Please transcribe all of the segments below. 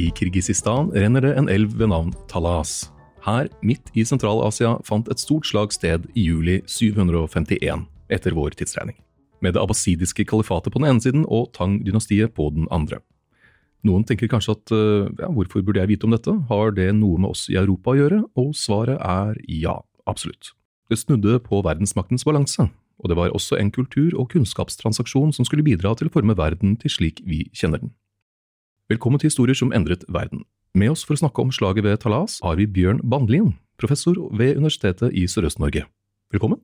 I Kirgisistan renner det en elv ved navn Talas. Her, midt i Sentral-Asia, fant et stort slag sted i juli 751 etter vår tidsregning. Med det abbasidiske kalifatet på den ene siden og Tang-dynastiet på den andre. Noen tenker kanskje at ja, hvorfor burde jeg vite om dette, har det noe med oss i Europa å gjøre? Og svaret er ja, absolutt. Det snudde på verdensmaktens balanse, og det var også en kultur- og kunnskapstransaksjon som skulle bidra til å forme verden til slik vi kjenner den. Velkommen til Historier som endret verden. Med oss for å snakke om slaget ved Talas har vi Bjørn Bandlien, professor ved Universitetet i Sørøst-Norge. Velkommen.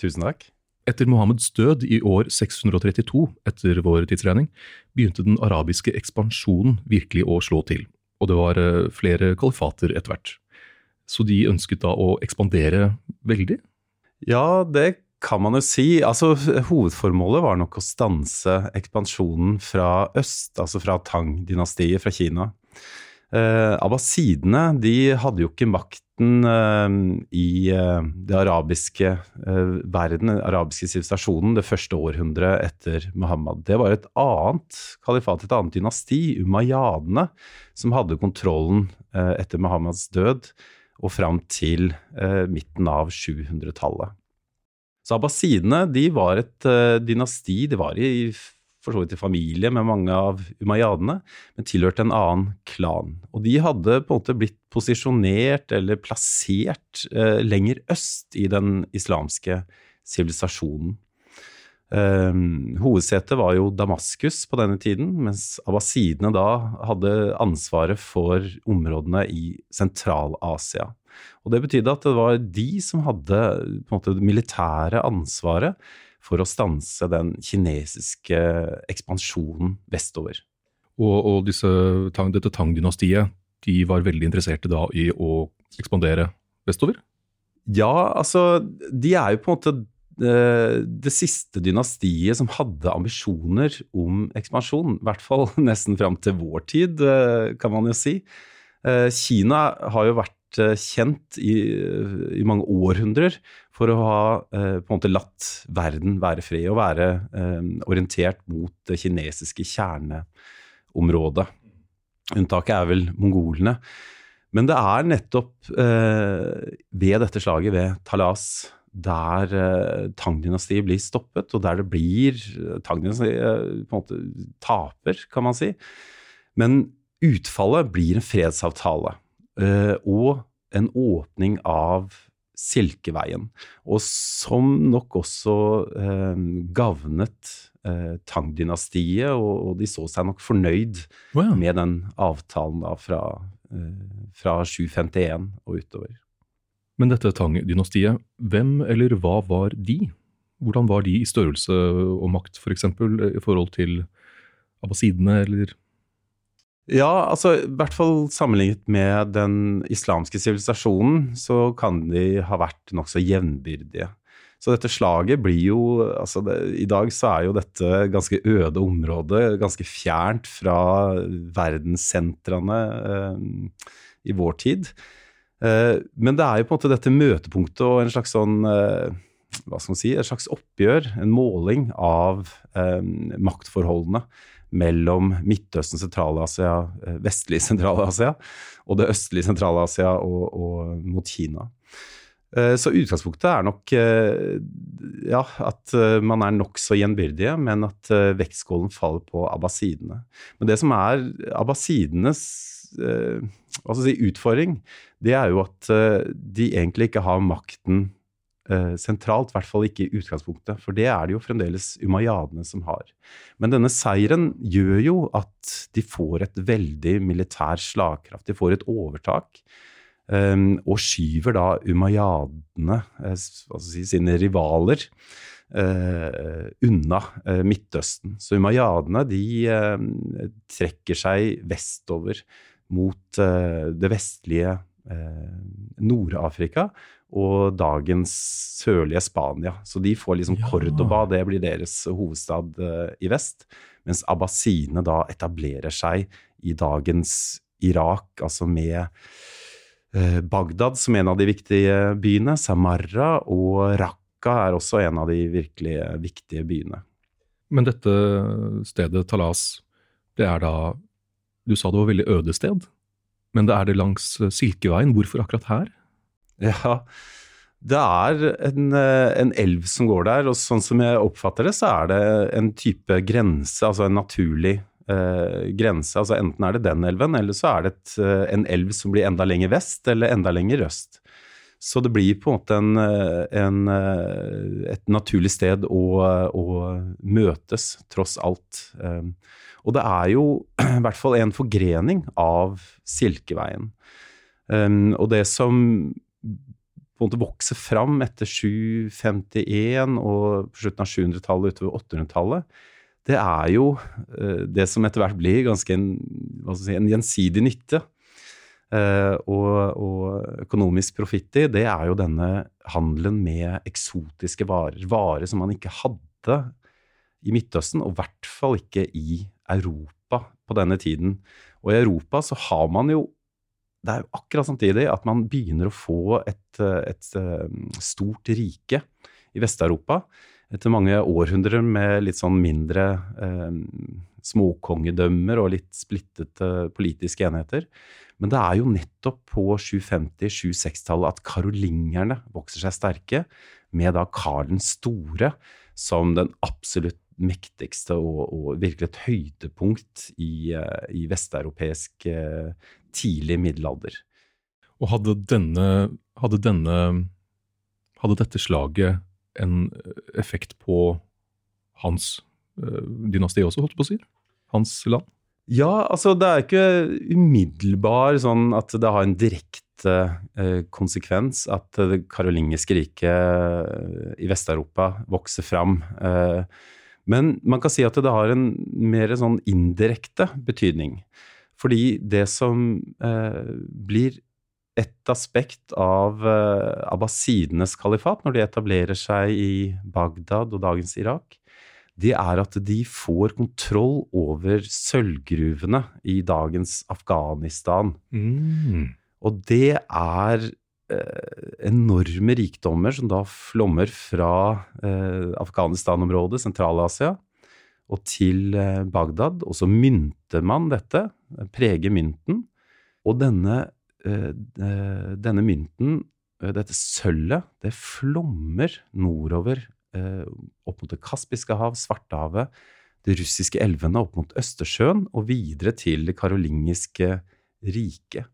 Tusen takk. Etter Mohammeds død i år 632 etter vår tidsregning, begynte den arabiske ekspansjonen virkelig å slå til, og det var flere kalifater etter hvert. Så de ønsket da å ekspandere veldig? Ja, det kan man jo si. Altså, hovedformålet var nok å stanse ekspansjonen fra øst, altså fra Tang-dynastiet fra Kina. Eh, Abbasidene de hadde jo ikke makten eh, i eh, det arabiske eh, verden, den arabiske sivilisasjonen, det første århundret etter Muhammad. Det var et annet kalifat, et annet dynasti, umayyadene, som hadde kontrollen eh, etter Muhammads død og fram til eh, midten av 700-tallet. Så abbasidene de var et dynasti, de var i for så vidt i familie med mange av umayyadene, men tilhørte en annen klan. Og de hadde på en måte blitt posisjonert eller plassert eh, lenger øst i den islamske sivilisasjonen. Eh, hovedsetet var jo Damaskus på denne tiden, mens abbasidene da hadde ansvaret for områdene i Sentral-Asia. Og Det betydde at det var de som hadde måte, det militære ansvaret for å stanse den kinesiske ekspansjonen vestover. Og, og disse, dette Tang-dynastiet de var veldig interesserte da i å ekspandere vestover? Ja, altså de er jo på en måte det, det siste dynastiet som hadde ambisjoner om ekspansjon. I hvert fall nesten fram til vår tid, kan man jo si. Kina har jo vært kjent i, i, mange århundrer for å ha eh, på en måte latt verden være fri og være eh, orientert mot det kinesiske kjerneområdet. Unntaket er vel mongolene. Men det er nettopp eh, ved dette slaget, ved Talas, der eh, Tang-dynastiet blir stoppet, og der det blir Tang-dynastiet eh, på en måte taper, kan man si. Men utfallet blir en fredsavtale. Eh, og en åpning av Silkeveien, og som nok også eh, gavnet eh, Tang-dynastiet, og, og, de så seg nok fornøyd wow. med den avtalen da fra, eh, fra 751 og utover. Men dette Tang-dynastiet, hvem eller hva var de? Hvordan var de i størrelse og makt, f.eks., for eksempel, i forhold til abbasidene eller ja, altså i hvert fall sammenlignet med den islamske sivilisasjonen, så kan de ha vært nokså jevnbyrdige. Så dette slaget blir jo altså det, I dag så er jo dette ganske øde området, ganske fjernt fra verdenssentrene eh, i vår tid. Eh, men det er jo på en måte dette møtepunktet og en slags sånn eh, hva skal man si, et slags oppgjør, en måling av eh, maktforholdene mellom Midtøsten, Sentral-Asia, vestlig Sentral-Asia og det østlige Sentral-Asia og, og, mot Kina. Så utgangspunktet er nok ja, at man er nokså gjenbyrdige, men at vektskålen faller på abbasidene. Men det som er abbasidenes si, utfordring, det er jo at de egentlig ikke har makten Eh, sentralt, i hvert fall ikke i utgangspunktet. For det er det jo fremdeles umayyadene som har. Men denne seieren gjør jo at de får et veldig militær slagkraft. De får et overtak. Og skyver da umayyadene, uh, si, sine rivaler, unna Midtøsten. Så umayyadene de trekker seg vestover mot det vestlige Nord-Afrika og dagens sørlige Spania. Så de får liksom ja. Cordoba, det blir deres hovedstad uh, i vest. Mens abbasine da etablerer seg i dagens Irak, altså med Bagdad som en av de viktige byene. Samarra og Raqqa er også en av de virkelig viktige byene. Men dette stedet, Talas, det er da Du sa det var veldig øde sted, men det er det langs Silkeveien. Hvorfor akkurat her? Ja, det er en, eh, en, elv som går der, og sånn som jeg oppfatter det, så er det en type grense, altså en naturlig eh, grense. Altså enten er det den elven, eller så er det et, eh, en elv som blir enda lenger vest, eller enda lenger øst. Så det blir på en måte en, eh, en, et naturlig sted å, å, møtes, tross alt. Og det er jo i hvert fall en forgrening av Silkeveien. Og det som på en måte vokser fram etter 751 og på slutten av 700-tallet utover 800-tallet, det er jo uh, det som etter hvert blir ganske en, si, en gjensidig nytte. Uh, og, og, økonomisk profitt i, det er jo denne handelen med eksotiske varer. Varer som man ikke hadde i Midtøsten, og i hvert fall ikke i Europa på denne tiden. Og i Europa så har man jo det er jo akkurat samtidig at man begynner å få et, et eh, stort rike i Vest-Europa. Etter mange århundrer med litt sånn mindre eh, småkongedømmer og litt splittete politiske enheter. Men det er jo nettopp på 750-760-tallet at karolingerne vokser seg sterke, med da Karl den store som den absolutt mektigste og, og virkelig et høydepunkt i, eh, i vesteuropeisk eh, tidlig middelalder. Og hadde denne, hadde denne Hadde dette slaget en effekt på hans dynasti også, holdt på å si? Hans land? Ja, altså det er ikke umiddelbar sånn at det har en direkte eh, konsekvens at det karolingiske riket i Vest-Europa vokser fram. Eh, men man kan si at det har en mer sånn indirekte betydning. Fordi det som eh, blir et aspekt av eh, abbasidenes kalifat når de etablerer seg i Bagdad og dagens Irak, det er at de får kontroll over sølvgruvene i dagens Afghanistan. Mm. Og det er enorme rikdommer som da flommer fra eh, Afghanistan-området, Sentral-Asia, og til eh, Bagdad. Og så mynter man dette, preger mynten. Og denne, eh, eh, denne mynten, dette sølvet, det flommer nordover opp mot Det kaspiske hav, Svartehavet, de russiske elvene opp mot Østersjøen og videre til det karolingiske riket.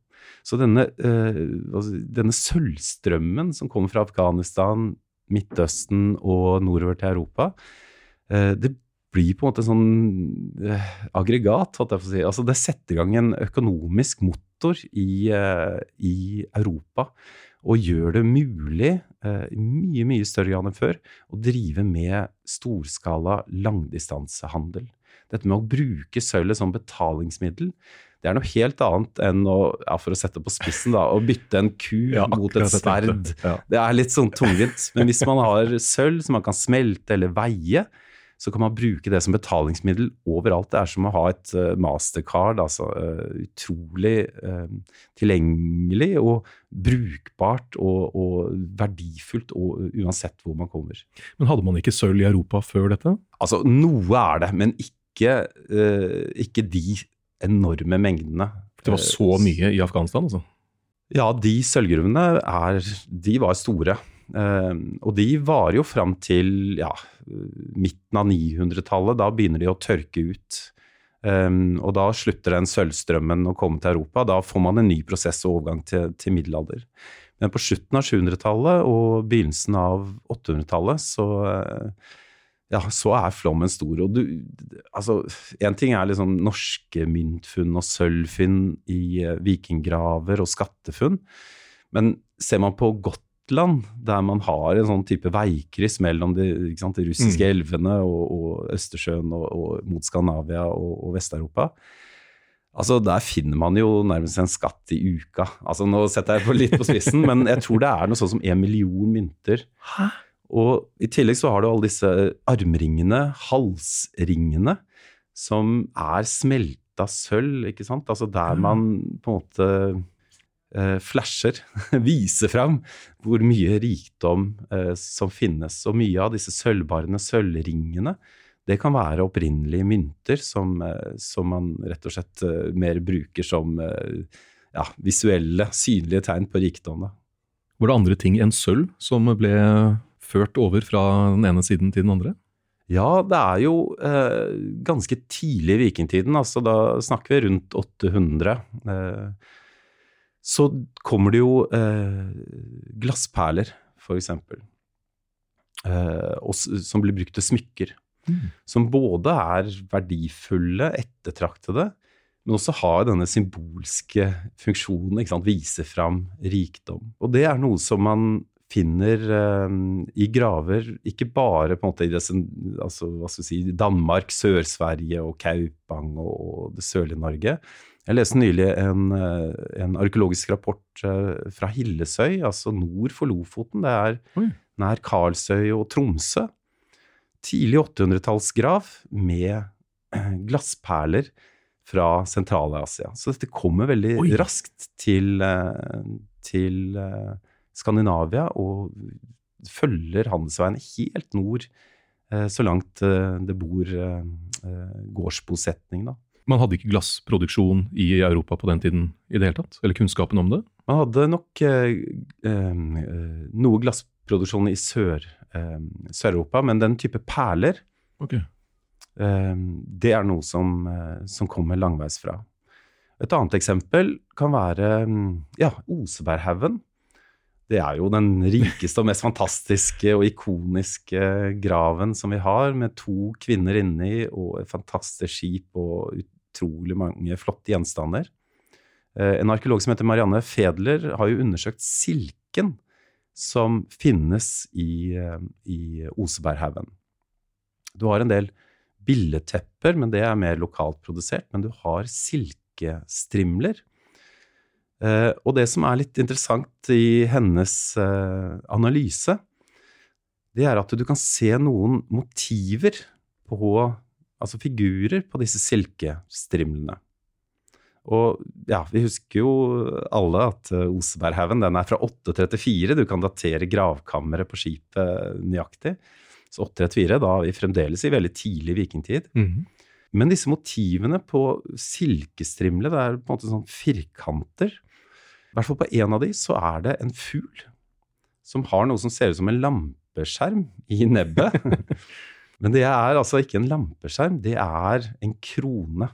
Så denne, altså, denne sølvstrømmen som kommer fra Afghanistan, Midtøsten og nordover til Europa, det blir på en måte en sånn eh, aggregat, holdt jeg på si. Altså det setter i gang en økonomisk motor i, eh, i Europa. Og gjør det mulig, eh, i mye, mye større grad enn før, å drive med storskala langdistansehandel. Dette med å bruke sølvet som betalingsmiddel, det er noe helt annet enn å, ja, for å sette på spissen, da, å bytte en ku ja, mot et sverd. Ja. Det er litt sånn tungvint. Men hvis man har sølv som man kan smelte eller veie, så kan man bruke det som betalingsmiddel overalt. Det er som å ha et uh, mastercard. altså uh, Utrolig uh, tilgjengelig og brukbart og, og verdifullt og, uansett hvor man kommer. Men hadde man ikke sølv i Europa før dette? Altså, Noe er det, men ikke, ikke de enorme mengdene. Det var så mye i Afghanistan, altså? Ja, de sølvgruvene er, de var store. Uh, og de varer jo fram til ja, midten av 900-tallet. Da begynner de å tørke ut. Um, og da slutter den sølvstrømmen å komme til Europa. Da får man en ny prosess og overgang til, til middelalder. Men på slutten av 700-tallet og begynnelsen av 800-tallet så, ja, så er flommen stor. Og du Altså, én ting er liksom norske myntfunn og sølvfunn i uh, vikinggraver og skattefunn, men ser man på Gotland, der man har en sånn type veikryss mellom de, sant, de russiske mm. elvene og, og Østersjøen og, og, mot Skandinavia og, og Vest-Europa. Altså, Der finner man jo nærmest en skatt i uka. Altså, Nå setter jeg på litt på spissen, men jeg tror det er noe sånn som en million mynter. Hæ? Og I tillegg så har du alle disse armringene, halsringene, som er smelta sølv, ikke sant. Altså der man på en måte eh, flasher, viser fram hvor mye rikdom eh, som finnes. Og mye av disse sølvbarene, sølvringene, det kan være opprinnelige mynter som, eh, som man rett og slett eh, mer bruker som eh, ja, visuelle, synlige tegn på rikdom. Da. Var det andre ting enn sølv som ble ført over fra den ene siden til den andre? Ja, det er jo eh, ganske tidlig i vikingtiden. altså Da snakker vi rundt 800. Eh, så kommer det jo eh, glassperler, f.eks., eh, som blir brukt til smykker. Mm. Som både er verdifulle, ettertraktede, men også har denne symbolske funksjonen. Vise fram rikdom. Og det er noe som man finner eh, i graver, ikke bare på en måte i det, altså, hva skal vi si, Danmark, Sør-Sverige og Kaupang og, og det sørlige Norge, jeg leste nylig en, eh, en arkeologisk rapport eh, fra Hillesøy, altså nord for Lofoten. Det er Oi. nær Karlsøy og Tromsø. Tidlig 800-tallsgrav med eh, glassperler fra Sentral-Asia. Så dette kommer veldig Oi. raskt til, til Skandinavia og følger handelsveien helt nord, så langt det bor gårdsbosetning. da. Man hadde ikke glassproduksjon i Europa på den tiden i det hele tatt? Eller kunnskapen om det? Man hadde nok eh, eh, noe glassproduksjon i eh, Sør-Europa, men den type perler, okay. Eh, det er noe som, eh, som kommer langveisfra. Et annet eksempel kan være ja, Oseberghaugen. Det er jo den rikeste og mest fantastiske og ikoniske graven som vi har, med to kvinner inni og et fantastisk skip og utrolig mange flotte gjenstander. Eh, en arkeolog som heter Marianne Fedler, har jo undersøkt silken som finnes i, eh, i Oseberghaugen. Du har en del billedtepper, men det er mer lokalt produsert. Men du har silkestrimler Uh, og det som er litt interessant i hennes uh, analyse, det er at du kan se noen motiver på Altså figurer på disse silkestrimlene. Og ja, vi husker jo alle at uh, Oseberghaugen den er fra 834. Du kan datere gravkammeret på skipet nøyaktig. Så 834, da er vi fremdeles i veldig tidlig vikingtid. Mm -hmm. Men disse motivene på silkestrimle, det er på en måte sånn firkanter i hvert fall på en av de så er det en fugl som har noe som ser ut som en lampeskjerm i nebbet. Men det er altså ikke en lampeskjerm, det er en krone.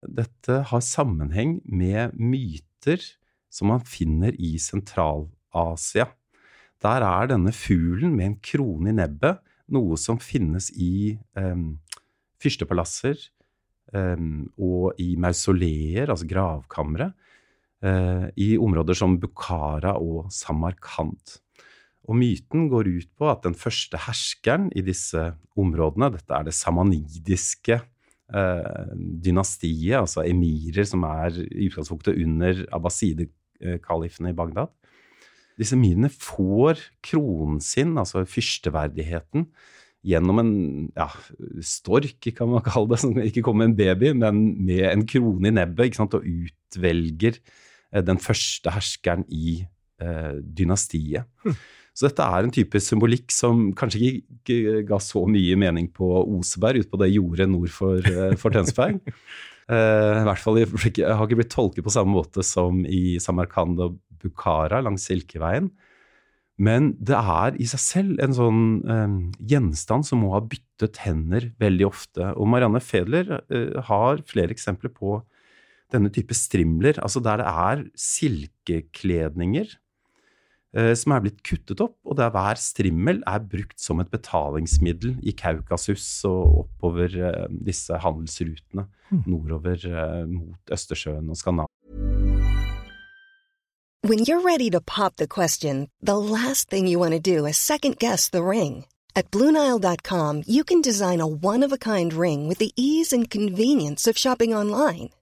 Dette har sammenheng med myter som man finner i Sentral-Asia. Der er denne fuglen med en krone i nebbet noe som finnes i eh, fyrstepalasser eh, og i mausoleer, altså gravkamre, i områder som Bukhara og Samarkand. Og myten går ut på at den første herskeren i disse områdene, dette er det samanidiske eh, dynastiet, altså emirer som er i utgangspunktet under abbaside-kalifene i Bagdad. Disse emirene får kronen sin, altså fyrsteverdigheten, gjennom en ja, stork, kan man kalle det, som ikke kommer med en baby, men med en krone i nebbet, og utvelger eh, den første herskeren i eh, dynastiet. Hm. Så dette er en type symbolikk som kanskje ikke ga så mye mening på Oseberg, utpå det jordet nord for, eh, for Tønsberg. I hvert fall har ikke blitt tolket på samme måte som i Samarkand og Bukhara langs Silkeveien. Men det er i seg selv en sånn um, gjenstand som må ha byttet hender veldig ofte. Og Marianne Fedler uh, har flere eksempler på denne type strimler, altså der det er silkekledninger eh, som er blitt kuttet opp, og der hver strimmel er brukt som et betalingsmiddel i Kaukasus og oppover eh, disse handelsrutene mm. nordover mot Østersjøen og Skandinavia. When you're ready to pop the question, the last thing you want to do is second guess the ring. At Bluenile.com, you can design a one of a kind ring with the ease and convenience of shopping online.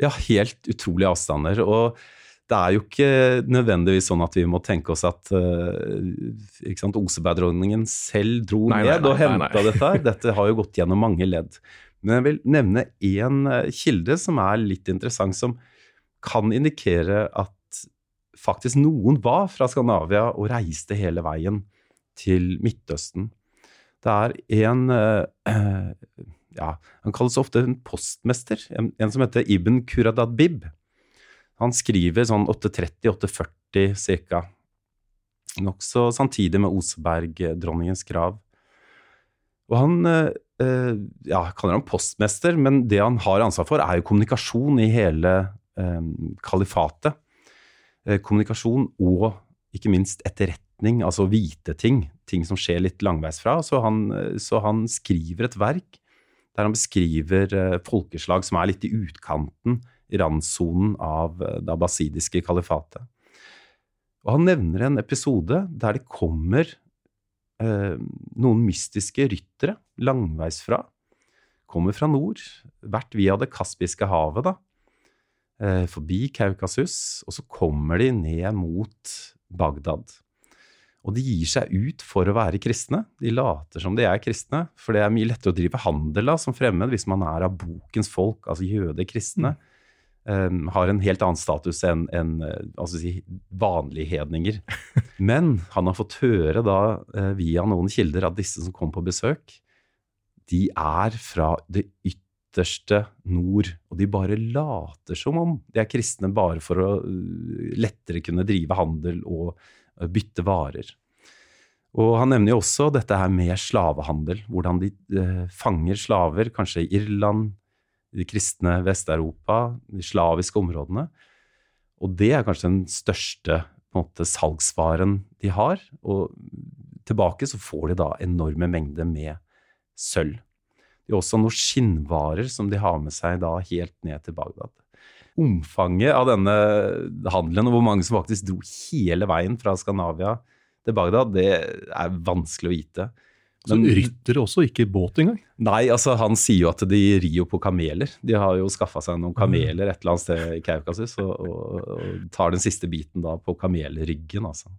Ja, helt utrolige avstander. og det er jo ikke nødvendigvis sånn at vi må tenke oss at uh, Osebergdronningen selv dro nei, ned nei, nei, og henta dette her. Dette har jo gått gjennom mange ledd. Men jeg vil nevne én eh, kilde som er litt interessant, som kan indikere at faktisk noen var fra Skandinavia og reiste hele veien til Midtøsten. Det er en uh, ja, Han kalles ofte en postmester, en, en som heter Ibn Kuradadbib. Han skriver sånn 830-840 ca. Nokså samtidig med Oseberg-dronningens grav. Og han eh, ja, kaller han postmester, men det han har ansvar for, er jo kommunikasjon i hele eh, kalifatet. Eh, kommunikasjon og ikke minst etterretning, altså vite ting. Ting som skjer litt langveisfra. Så han, så han skriver et verk der han beskriver eh, folkeslag som er litt i utkanten i randsonen av eh, det abbasidiske kalifatet. Og han nevner en episode der det kommer eh, noen mystiske ryttere langveisfra. Kommer fra nord, vært via Det kaspiske havet, da. Eh, forbi Kaukasus, og så kommer de ned mot Bagdad. Og de gir seg ut for å være kristne. De later som de er kristne, for det er mye lettere å drive handel da, som fremmed hvis man er av bokens folk, altså jøder, kristne. um, har en helt annen status enn en, eh, altså si, vanlige hedninger. Men han har fått høre da, uh, via noen kilder at disse som kom på besøk, de er fra det ytterste nord. Og de bare later som om de er kristne bare for å uh, lettere kunne drive handel og bytte varer. Og han nevner jo også dette her med slavehandel. Hvordan de fanger slaver, kanskje i Irland, i de kristne Vest-Europa, de slaviske områdene. Og det er kanskje den største måte, salgsvaren de har. Og tilbake så får de da enorme mengder med sølv. Det er også noen skinnvarer som de har med seg da helt ned til Bagdad. Omfanget av denne handelen, og hvor mange som faktisk dro hele veien fra Skandinavia til Bagdad, det er vanskelig å vite. Så Men- ryttere også, ikke båt engang? Nei, altså han sier jo at de rir jo på kameler. De har jo skaffa seg noen kameler et eller annet sted i Kaukasus, og, og, og tar den siste biten da på kamelryggen, altså.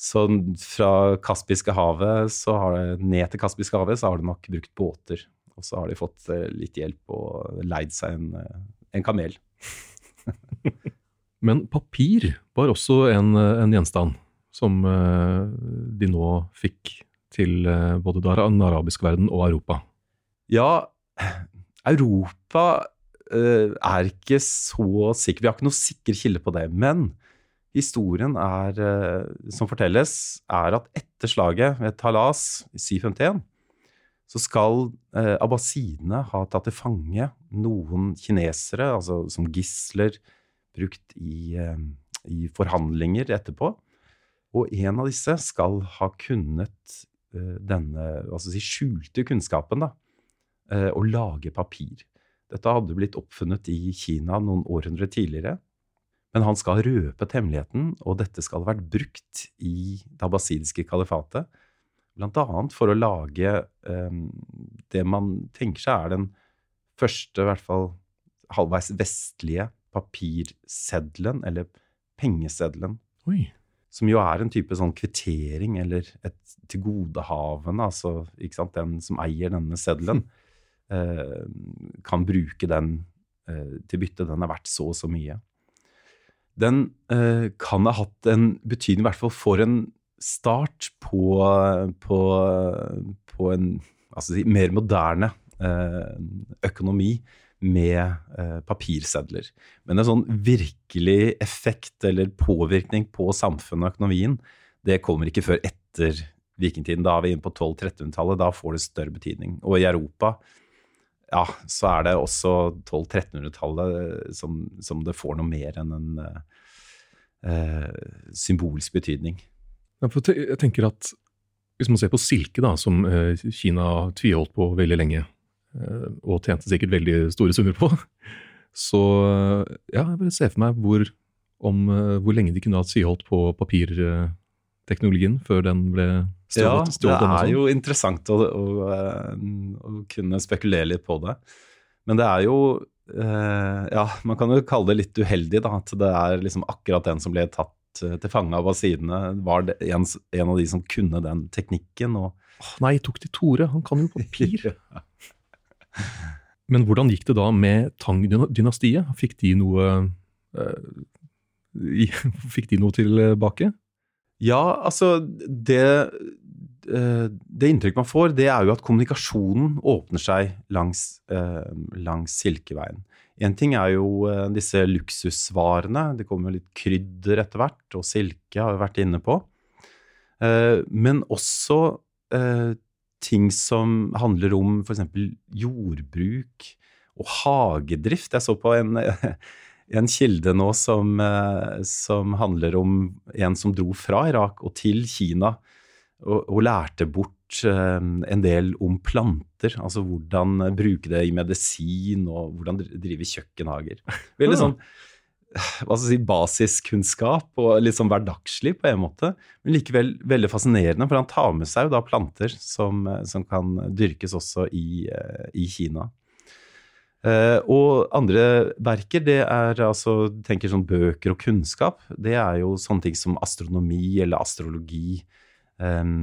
Så fra Kaspiske havet så har det, ned til Kaspiske havet så har de nok brukt båter. Og så har de fått eh, litt hjelp og leid seg en, eh, en kamel. Men papir var også en, en gjenstand som eh, de nå fikk til eh, både den arabiske verden og Europa. Ja, Europa eh, er ikke så sikker. Vi har ikke noe sikker kilde på det. Men historien er, som fortelles, er at etter slaget ved Talas i 751, så skal abbasidene ha tatt til fange noen kinesere, altså som gisler, brukt i, eh, i forhandlinger etterpå. Og en av disse skal ha kunnet eh, denne altså si skjulte kunnskapen, da, eh, å lage papir. Dette hadde blitt oppfunnet i Kina noen århundre tidligere. Men han skal ha røpet hemmeligheten, og dette skal ha vært brukt i det abbasidiske kalifatet. Annet for å lage um, det man tenker seg er den første, i hvert fall halvveis vestlige papirseddelen, eller pengeseddelen Oi. som jo er en type sånn kvittering eller et tilgodehavende, altså ikke sant, den som eier denne seddelen, eh, kan bruke den eh, til bytte. Den er verdt så og så mye. Den eh, kan ha hatt en betydning, i hvert fall for en start på, på, på en altså, mer moderne økonomi med eh, papirsedler. Men en sånn virkelig effekt eller påvirkning på samfunnet og økonomien, det kommer ikke før etter vikingtiden. Da er vi inne på 1200-1300-tallet. Da får det større betydning. Og i Europa ja, så er det også 1200-1300-tallet som, som det får noe mer enn en eh, symbolsk betydning. Ja, jeg tenker at hvis man ser på silke, da, som eh, Kina tviholdt på veldig lenge, eh, og tjente sikkert veldig store summer på, så eh, ja, jeg bare ser for meg hvor, om, eh, hvor lenge de kunne hatt tviholdt på papirteknologien før den ble stjålet. Ja, det er jo interessant å, å, eh, å kunne spekulere litt på det. Men det er jo eh, Ja, man kan jo kalle det litt uheldig, da. At det er liksom akkurat den som ble tatt eh, til fange av abasidene, var det en, en av de som kunne den teknikken. Og Åh, Nei, tok de Tore? Han kan jo papir. Men hvordan gikk det da med Tang-dynastiet? Fikk de noe uh, Fikk de noe tilbake? Ja, altså det, eh, det inntrykk man får, det er jo at kommunikasjonen åpner seg langs, eh, langs Silkeveien. En ting er jo disse luksusvarene. Det kommer jo litt krydder etter hvert, og silke har vi vært inne på. Men også ting som handler om f.eks. jordbruk og hagedrift. Jeg så på en, en kilde nå som, eh, som handler om en som dro fra Irak og til Kina og, og lærte bort eh, en del om planter. Altså hvordan bruke det i medisin og hvordan dri- drive kjøkkenhager. Veldig Ah. sånn hva skal jeg si, basiskunnskap og litt sånn hverdagslig på en måte. Men likevel veldig fascinerende, for han tar med seg jo da planter som, eh, som kan dyrkes også i, eh, i Kina. Eh, og andre verker, det er altså, tenker sånn bøker og kunnskap, det er jo sånne ting som astronomi eller astrologi, eh,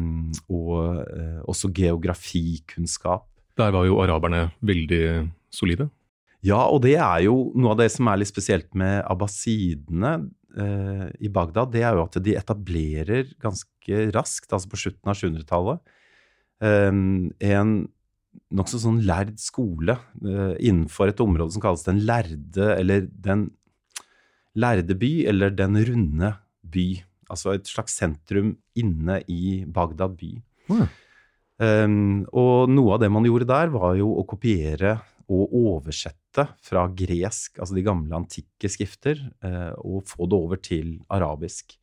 og eh, også geografikunnskap. Der var jo araberne veldig solide. Ja, og det er jo noe av det som er litt spesielt med abbasidene eh, i Bagdad, det er jo at de etablerer ganske raskt, altså på slutten av 700-tallet, eh, en nokså sånn lærd skole eh, innenfor et område som kalles den lærde, eller den lærde by, eller den runde by. Altså et slags sentrum inne i Bagdad by. Mm. Um, og noe av det man gjorde der, var jo å kopiere og oversette fra gresk, altså de gamle antikke skrifter, eh, og få det over til arabisk.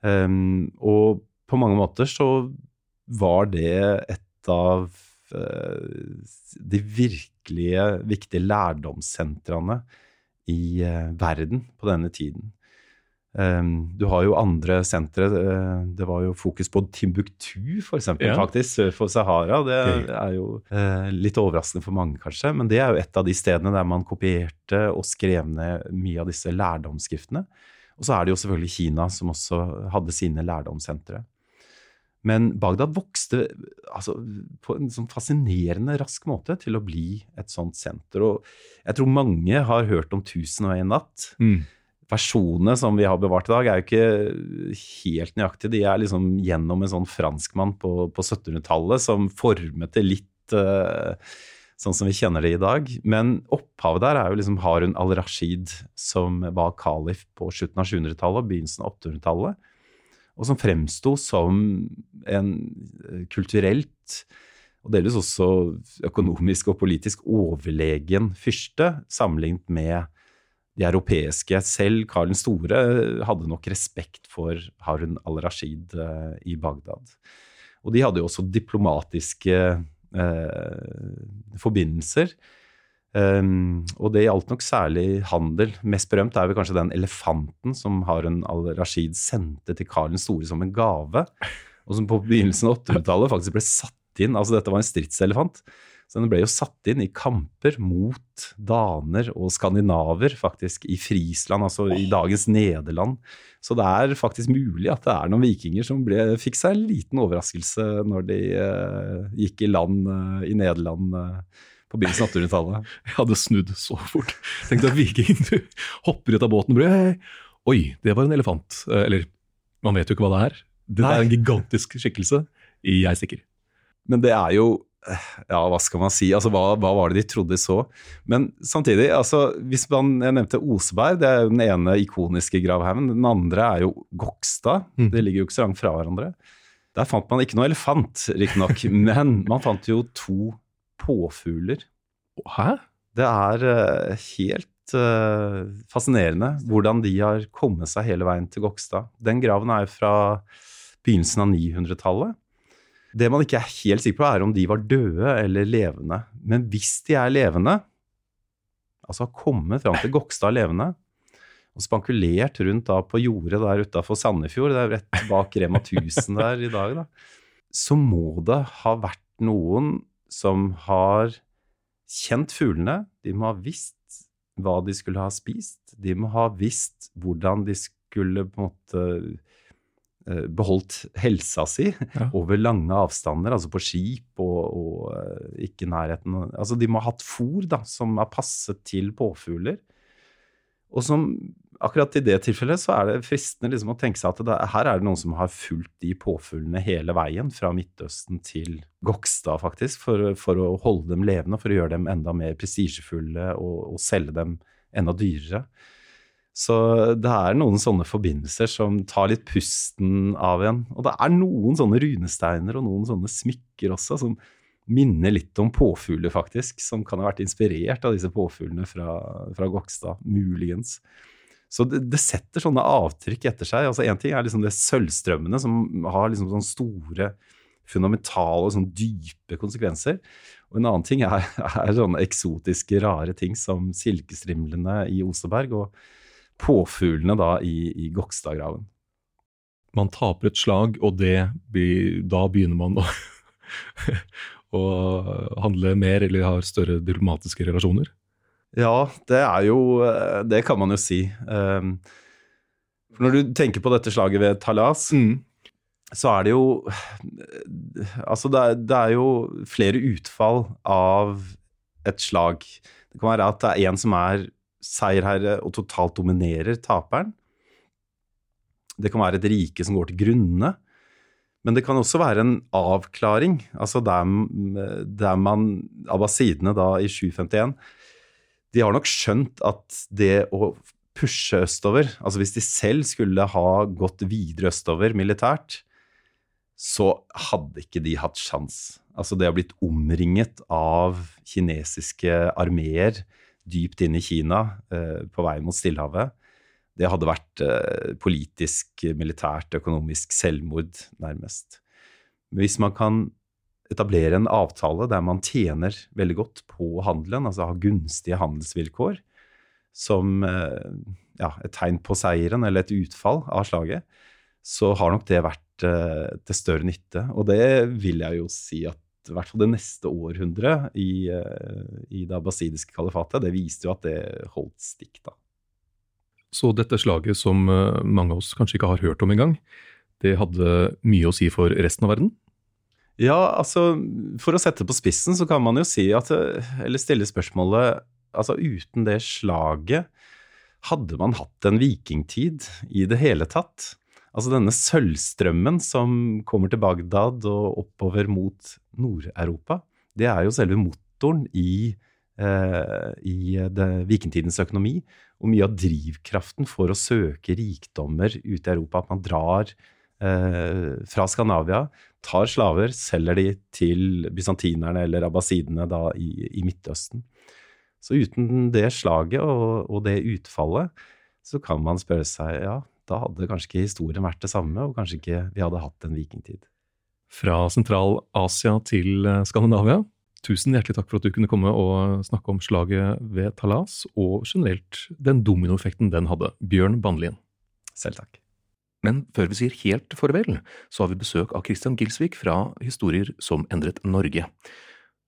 Um, og på mange måter så var det et av eh, de virkelige viktige lærdomssentrene i eh, verden på denne tiden. Um, du har jo andre sentre. Uh, det var jo fokus på Timbuktu, for eksempel, Ja. faktisk, sør for Sahara. Det er jo uh, litt overraskende for mange, kanskje. Men det er jo et av de stedene der man kopierte og skrev ned mye av disse lærdomsskriftene. Og så er det jo selvfølgelig Kina, som også hadde sine lærdomssentre. Men Bagdad vokste altså, på en sånn fascinerende rask måte til å bli et sånt senter. Og jeg tror mange har hørt om 'Tusen og en natt' Mm. Versjonene som vi har bevart i dag, er jo ikke helt nøyaktige. De er liksom gjennom en sånn franskmann på, på 1700-tallet som formet det litt uh, sånn som vi kjenner det i dag. Men opphavet der er jo liksom Harun al-Rashid, som var kalif på slutten av 700-tallet og begynnelsen av 800-tallet. Og som fremsto som en eh, kulturelt og delvis også økonomisk og politisk overlegen fyrste, sammenlignet med de europeiske. Selv Karl den store hadde nok respekt for Harun al-Rashid eh, i Bagdad. Og de hadde jo også diplomatiske eh, forbindelser. Um, og det gjaldt nok særlig handel. Mest berømt er vel kanskje den elefanten som Harun al-Rashid sendte til Karl den store som en gave, og som på begynnelsen av 800-tallet faktisk ble satt inn Altså, dette var en stridselefant. Så den ble jo satt inn i kamper mot daner og skandinaver, faktisk, i Frisland, altså i dagens Nederland. Så det er faktisk mulig at det er noen vikinger som ble, fikk seg en liten overraskelse når de eh, gikk i land eh, i Nederland eh, på begynnelsen av 1800-tallet. Jeg hadde snudd så fort. Tenk deg viking, du hopper ut av båten og blir «Hei, Oi, det var en elefant. Eh, Eller, man vet jo ikke hva det er. Det er en gigantisk skikkelse. Jeg stikker. Men det er jo Ja, hva skal man si? Altså, hva, hva var det de trodde så? Men samtidig, altså, hvis man Jeg nevnte Oseberg, det er jo den ene ikoniske gravhaugen. Den andre er jo Gokstad. Mm. Det ligger jo ikke så langt fra hverandre. Der fant man ikke noe elefant, riktignok, men man fant jo to påfugler. Hæ? Det er eh, helt uh, fascinerende hvordan de har kommet seg hele veien til Gokstad. Den graven er jo fra begynnelsen av 900-tallet. Det man ikke er helt sikker på, er om de var døde eller levende. Men hvis de er levende, altså har kommet fram til Gokstad levende, og spankulert rundt da på jordet der utafor Sandefjord, det er rett bak Rema 1000 der i dag, da, så må det ha vært noen som har kjent fuglene, de må ha visst hva de skulle ha spist, de må ha visst hvordan de skulle på en måte beholdt helsa si Ja. over lange avstander, altså på skip og, og eh, ikke nærheten. Altså de må ha hatt fôr da, som er passet til påfugler. Og som akkurat i det tilfellet så er det fristende liksom å tenke seg at det, her er det noen som har fulgt de påfuglene hele veien fra Midtøsten til Gokstad, faktisk, for, for å holde dem levende, for å gjøre dem enda mer prestisjefulle og, og selge dem enda dyrere. Så det er noen sånne forbindelser som tar litt pusten av en. Og det er noen sånne runesteiner og noen sånne smykker også som minner litt om påfugler, faktisk. Som kan ha vært inspirert av disse påfuglene fra, fra Gokstad, muligens. Så det, det setter sånne avtrykk etter seg. altså Én ting er liksom det sølvstrømmene, som har liksom sånne store, fundamentale og sånn dype konsekvenser. Og en annen ting er, er sånne eksotiske, rare ting som silkestrimlene i Oseberg og påfuglene da i, i Gokstadgraven. Man taper et slag, og det blir, da begynner man å, å handle mer eller har større diplomatiske relasjoner. Ja, det er jo Det kan man jo si. Um, Når du tenker på dette slaget ved Talas, så er det jo Altså, det er, det er jo flere utfall av et slag. Det kan være at det er en som er seierherre og totalt dominerer taperen. Det kan være et rike som går til grunne. Men det kan også være en avklaring, altså der, der man Abbasidene da i 751 De har nok skjønt at det å pushe østover, altså hvis de selv skulle ha gått videre østover militært, så hadde ikke de hatt sjans. Altså det å blitt omringet av kinesiske armeer dypt inne i Kina eh, på vei mot Stillehavet, det hadde vært eh, politisk, militært, økonomisk selvmord, nærmest. Men hvis man kan etablere en avtale der man tjener veldig godt på handelen, altså har gunstige handelsvilkår, som eh, ja, et tegn på seieren eller et utfall av slaget, så har nok det vært til større nytte. Og det vil jeg jo si at i hvert fall det neste århundret i, eh, i det abbasidiske kalifatet, det viste jo at det holdt stikk, da. Så dette slaget som eh, mange av oss kanskje ikke har hørt om engang, det hadde mye å si for resten av verden? Ja, altså for å sette på spissen så kan man jo si at Eller stille spørsmålet Altså uten det slaget, hadde man hatt en vikingtid i det hele tatt? Altså denne sølvstrømmen som kommer til Bagdad og oppover mot Nord-Europa, det er jo selve motoren i, eh, i det, vikingtidens økonomi. Og mye av drivkraften for å søke rikdommer ute i Europa. At man drar eh, fra Skandinavia, tar slaver, selger de til bysantinerne eller abbasidene da i, i Midtøsten. Så uten det slaget og, og, det utfallet, så kan man spørre seg ja, da hadde kanskje ikke historien vært det samme, og kanskje ikke vi hadde hatt en vikingtid. Fra Sentral-Asia til eh, Skandinavia, tusen hjertelig takk for at du kunne komme og snakke om slaget ved Talas, og generelt den dominoeffekten den hadde. Bjørn Bandlien. Selv takk. Men før vi sier helt farvel, så har vi besøk av Christian Gilsvik fra Historier som endret Norge.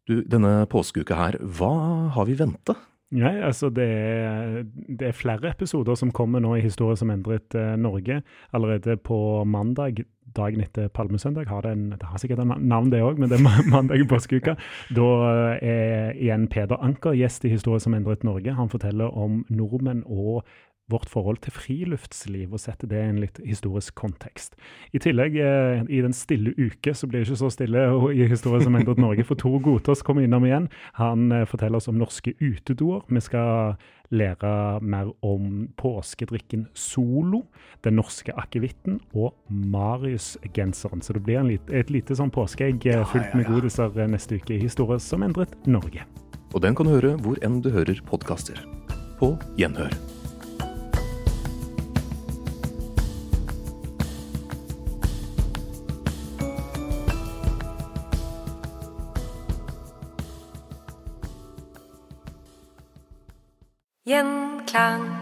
Du, denne påskeuka her, hva har vi vente? Nei, altså det er, det er, flere episoder som kommer nå i Historie som endret eh, Norge. Allerede på mandag, dagen etter Palmesøndag, har det en Det har sikkert en navn, det òg, men det er mandag i påskeuka. Da uh, er igjen Peder Anker gjest i Historie som endret Norge. Han forteller om nordmenn og vårt forhold til friluftsliv, og sette det i en litt historisk kontekst. I tillegg, eh, i Den stille uke, så blir det ikke så stille i historien som endret Norge, for Tor Gotaas kommer innom igjen. Han eh, forteller oss om norske utedoer. Vi skal lære mer om påskedrikken Solo, den norske akevitten og Marius-genseren. Så det blir lit, et lite sånn påskeegg eh, fullt med godiser neste uke i historie som endret Norge. Og den kan du høre hvor enn du hører podkaster. På gjenhør. 想。